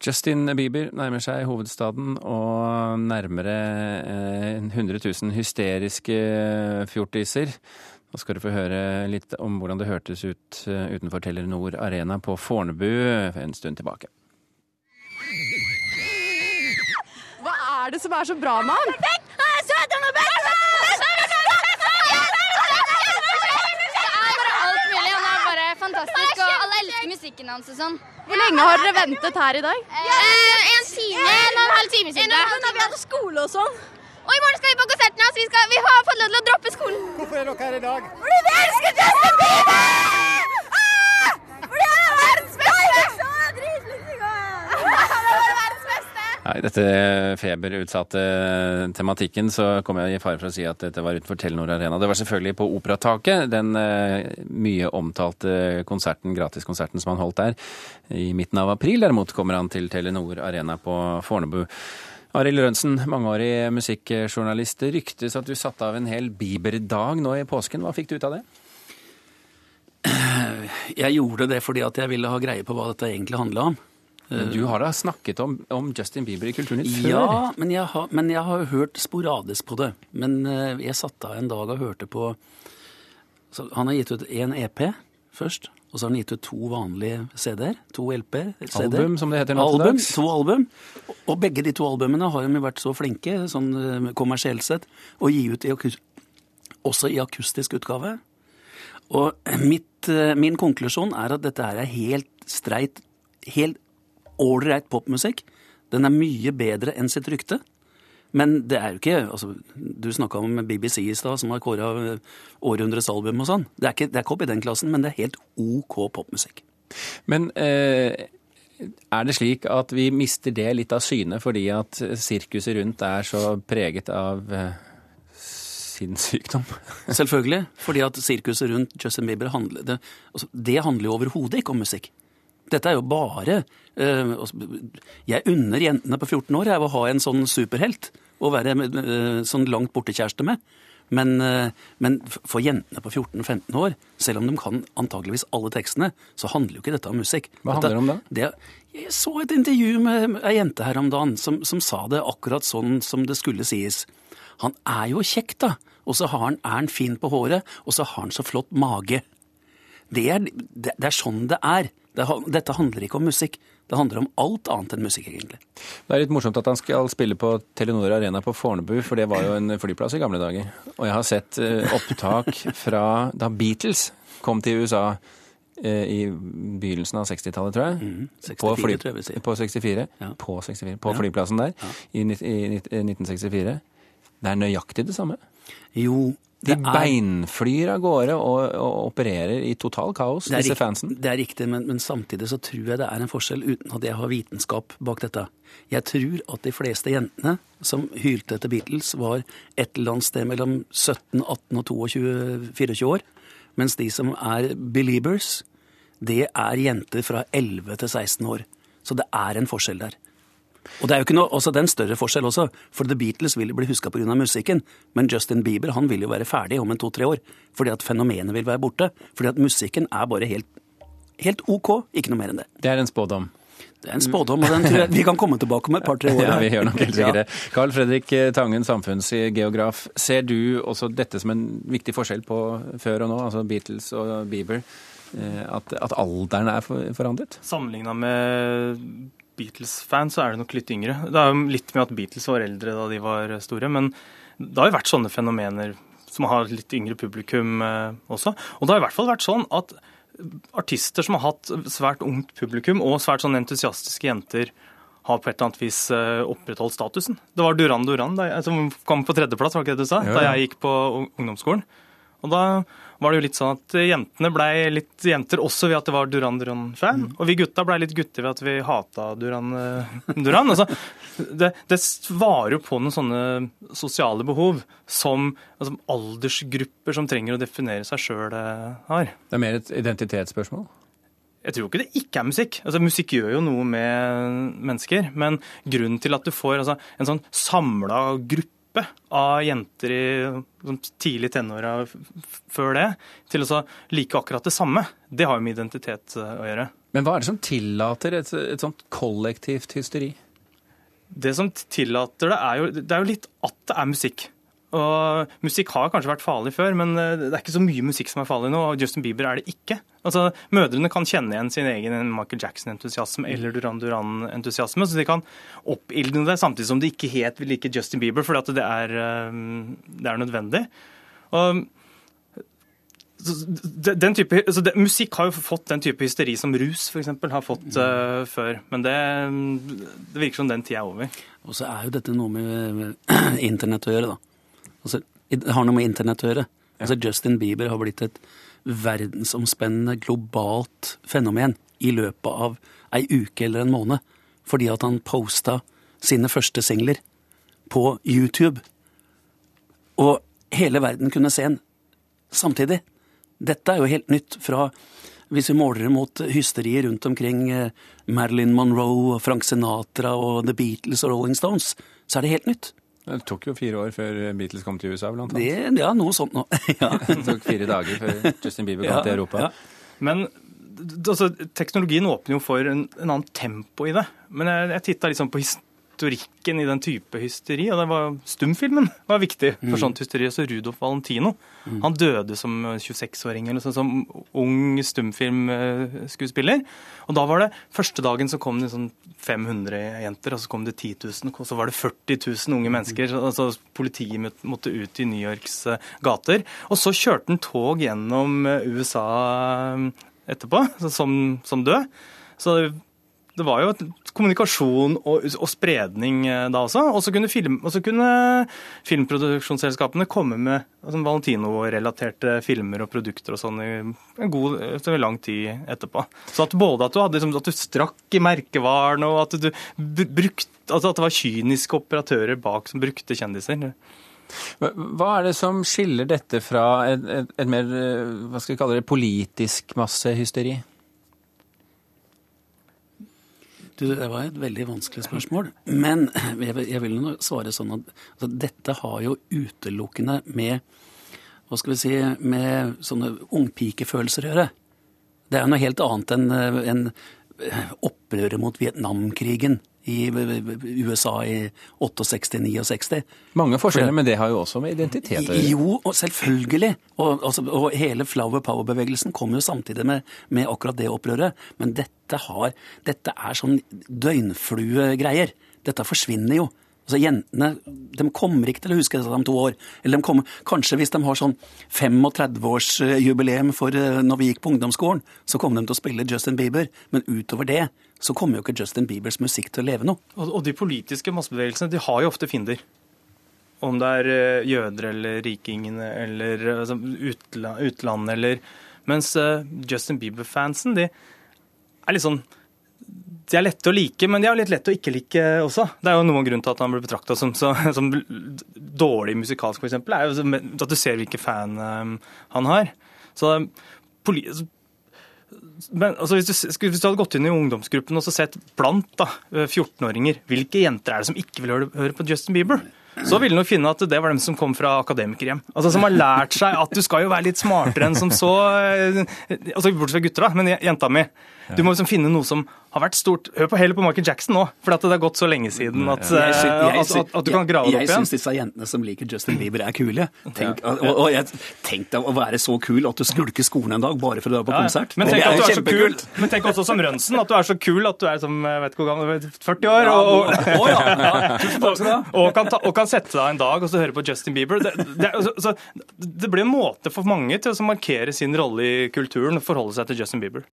Justin Bieber nærmer seg hovedstaden, og nærmere 100 000 hysteriske fjortiser. Nå skal du få høre litt om hvordan det hørtes ut utenfor Telenor Arena på Fornebu en stund tilbake. Hva er det som er så bra med han? Det er bare alt mulig. Han er bare fantastisk, og alle elsker musikken hans og sånn. Hvor lenge har dere ventet her i dag? Eh, en time, en og en halv time siden. Da vi hadde skole og sånn. Og i morgen skal vi på konserten hans. Vi, vi har fått lov til å droppe skolen. Hvorfor er dere her i dag? Fordi vi elsker Justin Bieber! Fordi han er verdens beste! Ja, I dette feberutsatte tematikken så kom jeg i fare for å si at dette var utenfor Telenor Arena. Det var selvfølgelig på Operataket, den eh, mye omtalte konserten, gratiskonserten som han holdt der i midten av april. Derimot kommer han til Telenor Arena på Fornebu. Arild Rønsen, mangeårig musikkjournalist. Det ryktes at du satte av en hel Bieber-dag nå i påsken. Hva fikk du ut av det? Jeg gjorde det fordi at jeg ville ha greie på hva dette egentlig handla om. Men Du har da snakket om, om Justin Bieber i Kulturnytt før? Ja, men jeg, har, men jeg har hørt sporadisk på det. Men eh, jeg satte av en dag og hørte på så Han har gitt ut én EP først, og så har han gitt ut to vanlige CD-er. To LP-er. CD Album, som det heter nå album. To album. Og begge de to albumene har jo vært så flinke, sånn eh, kommersielt sett, å gi ut i også i akustisk utgave. Og mitt, eh, min konklusjon er at dette her er helt streit, helt ålreit popmusikk. Den er mye bedre enn sitt rykte. Men det er jo ikke altså, Du snakka om BBC i stad, som har kåra århundrets album og sånn. Det er, ikke, det er ikke opp i den klassen, men det er helt OK popmusikk. Men eh, er det slik at vi mister det litt av syne fordi at sirkuset rundt er så preget av eh, sinnssykdom? Selvfølgelig. Fordi at sirkuset rundt Justin Bieber handler, det, altså, det handler jo overhodet ikke om musikk. Dette er jo bare eh, altså, Jeg unner jentene på 14 år jeg vil ha en sånn superhelt å være eh, sånn langt borte kjæreste med. Men, eh, men for jentene på 14-15 år, selv om de kan antageligvis alle tekstene, så handler jo ikke dette om musikk. Hva handler det om da? Det, jeg så et intervju med ei jente her om dagen som, som sa det akkurat sånn som det skulle sies. Han er jo kjekk, da. Og så har han, er han fin på håret, og så har han så flott mage. Det er, det, det er sånn det er. Det, dette handler ikke om musikk. Det handler om alt annet enn musikk, egentlig. Det er litt morsomt at han skal spille på Telenor Arena på Fornebu, for det var jo en flyplass i gamle dager. Og jeg har sett eh, opptak fra da Beatles kom til USA eh, i begynnelsen av 60-tallet, tror jeg. Mm, 64, på fly, tror jeg sier. På 64. Ja. På, 64, på Ja. flyplassen der Ja. i, i i 1964. Det er nøyaktig det samme. Jo, De er beinflyr av gårde og, og opererer i total kaos, disse fansen. Det er riktig, men, men samtidig så tror jeg det er en forskjell uten at jeg har vitenskap bak dette. Jeg tror at de fleste jentene som hylte etter Beatles, var et eller annet sted mellom 17, 18 og 22, 24 år. Mens de som er believers, det er jenter fra 11 til 16 år. Så det er en forskjell der. Og det er jo ikke noe, også det er en større forskjell også, for The Beatles vil jo bli huska pga. musikken, men Justin Bieber han vil jo være ferdig om en to-tre år, fordi at fenomenet vil være borte. Fordi at musikken er bare helt, helt ok, ikke noe mer enn det. Det er en spådom. Det er en spådom, og den tror jeg vi kan komme tilbake om et par-tre år. Ja, vi gjør nok helt sikkert det. Carl Fredrik Tangen, samfunnsgeograf. Ser du også dette som en viktig forskjell på før og nå, altså Beatles og Bieber? eh, At, at alderen er forandret? Sammenligna med Beatles-fans så er det nok litt yngre. Det er jo litt med at Beatles var eldre da de var store, men det har jo vært sånne fenomener som har litt yngre publikum eh, også. Og det har i hvert fall vært sånn at artister som har hatt svært ungt publikum og svært sånn entusiastiske jenter, har på et eller annet vis eh, opprettholdt statusen. Det var Duran Duran som kom på tredjeplass, var ikke det du sa? Jo, Da jeg gikk på ungdomsskolen. Og da var det jo litt sånn at jentene blei litt jenter også ved at det var Duran Duran-fan. Og vi gutta blei litt gutter ved at vi hata Duran eh, Duran. Altså, det, det svarer jo på noen sånne sosiale behov som altså, aldersgrupper som trenger å definere seg sjøl, har. Det er mer et identitetsspørsmål? Jeg tror ikke det ikke er musikk. Altså, musikk gjør jo noe med mennesker. Men grunnen til at du får altså, en sånn samla gruppe gruppe av jenter i tidlig tenåra før det til å like akkurat det samme, det har jo med identitet eh, å gjøre. Men hva er det som tillater et, et sånt kollektivt hysteri? Det som tillater det, er jo, det er jo litt at det er musikk. Og Musikk har kanskje vært farlig før, men eh, det er ikke så mye musikk som er farlig nå. og Justin Bieber er det ikke. Altså, Mødrene kan kjenne igjen sin egen Michael Jackson-entusiasme eller Duran Duran-entusiasme. Så de kan oppildne det, samtidig som de ikke helt vil like Justin Bieber, fordi det er, eh, det er nødvendig. Og type, altså det, Musikk har jo fått den type hysteri som rus for eksempel, har fått uh, før. Men det, det virker som den tida er over. Og så er jo dette noe med internett å gjøre, da. Altså, det har noe med internett å gjøre. Altså, Justin Bieber har blitt et verdensomspennende, globalt fenomen i løpet av ei uke eller en måned. Fordi at han posta sine første singler på YouTube. Og hele verden kunne se en samtidig. Dette er jo helt nytt fra hvis vi måler det mot hysteriet rundt omkring eh, Marilyn Monroe, og Frank Sinatra og The Beatles og Rolling Stones, så er det helt nytt. Det tok jo fire år før Beatles kom til USA, blant annet. Det, ja, noe sånt nå. ja. Det tok fire dager før Justin Bieber kom til Europa. Ja. Men altså, teknologien åpner jo for en, en annen tempo i det. Men jeg, jeg titta liksom på historikken i den type hysteri, og det var stumfilmen var viktig for Mm. sånt hysteri. Altså Rudolf Valentino. Han døde som 26-åring eller sånn, som ung stumfilmskuespiller. Og da var det første dagen så kom det sånn 500 jenter, og så kom det 10 000, og så var det 40 000 unge mennesker. altså Politiet måtte- måtte ut i New Yorks eh, gater. Og så kjørte han tog gjennom eh, USA eh, etterpå, som, som død. Så det var jo kommunikasjon og, og spredning eh, da også. Og så kunne, film, kunne filmproduksjonsselskapene komme med altså, Valentino-relaterte filmer og produkter og sånn i en god, etter lang tid etterpå. Så at både at du, hadde, liksom, at du strakk i merkevaren, og at du br- brukte Altså at det var kyniske operatører bak som brukte kjendiser. Hva er det som skiller dette fra et, et, et mer eh, hva skal vi kalle det, politisk massehysteri? Du, det var et veldig vanskelig spørsmål. Men jeg, vil- nå svare sånn at altså, dette har jo utelukkende med hva skal vi si, med sånne ungpikefølelser å gjøre. Det er noe helt annet enn en opprøret mot Vietnamkrigen i USA i 68-69. Mange forskjeller, men det har jo også med identitet å gjøre. Jo, og selvfølgelig. Og, og, og hele Flower Power-bevegelsen kom jo samtidig med, med akkurat det opprøret. Men dette, har, dette er sånn døgnfluegreier. Dette forsvinner jo. Altså Jentene de kommer ikke til å huske dette om to år. Eller kommer, kanskje hvis de har sånn 35-årsjubileum for eh, når vi gikk på ungdomsskolen, så kommer de til å spille Justin Bieber. Men utover det så kommer jo ikke Justin Biebers musikk til å leve noe. Og, og de politiske massebevegelsene de har jo ofte fiender. Om det er eh, jøder eller rikingene eller eh, altså, utla, utlandet eller Mens Justin Bieber-fansen, de er litt sånn de er lette å like, men de er litt lette å ikke like også. Det er jo noen grunn til at han blir betrakta som, som dårlig musikalsk, f.eks. er jo at du ser hvilken fan eh, han har. Så poli men altså, hvis, du, hvis du hadde gått inn i ungdomsgruppen og sett blant 14-åringer hvilke jenter er det som ikke vil høre, høre på Justin Bieber, så ville du finne at det var dem som kom fra akademikerhjem. Altså Som har lært seg at du skal jo være litt smartere enn som så eh, altså Bortsett fra gutter, da, men jenta mi. Du må liksom finne noe som har vært stort. Hør på heller på Michael Jackson nå, for at det har gått så lenge siden at, Jeg eh, jeg at, at, at du kan grave det opp igjen. jeg syns disse jentene som liker Justin Bieber, er kule. Tenk, og, og jeg, tenk deg å være så kul at du skulker skolen en dag bare for å dra på Ja, ja. konsert. Men tenk, at du er så kul, men tenk også som Rønsen, at du er så kul at du er som vet ikke hvor gammel, 40 år. Og, og, kan ta, og kan sette deg en dag og så høre på Justin Bieber. Det, det, så, det blir en måte for mange til å markere sin rolle i kulturen og forholde seg til Justin Bieber.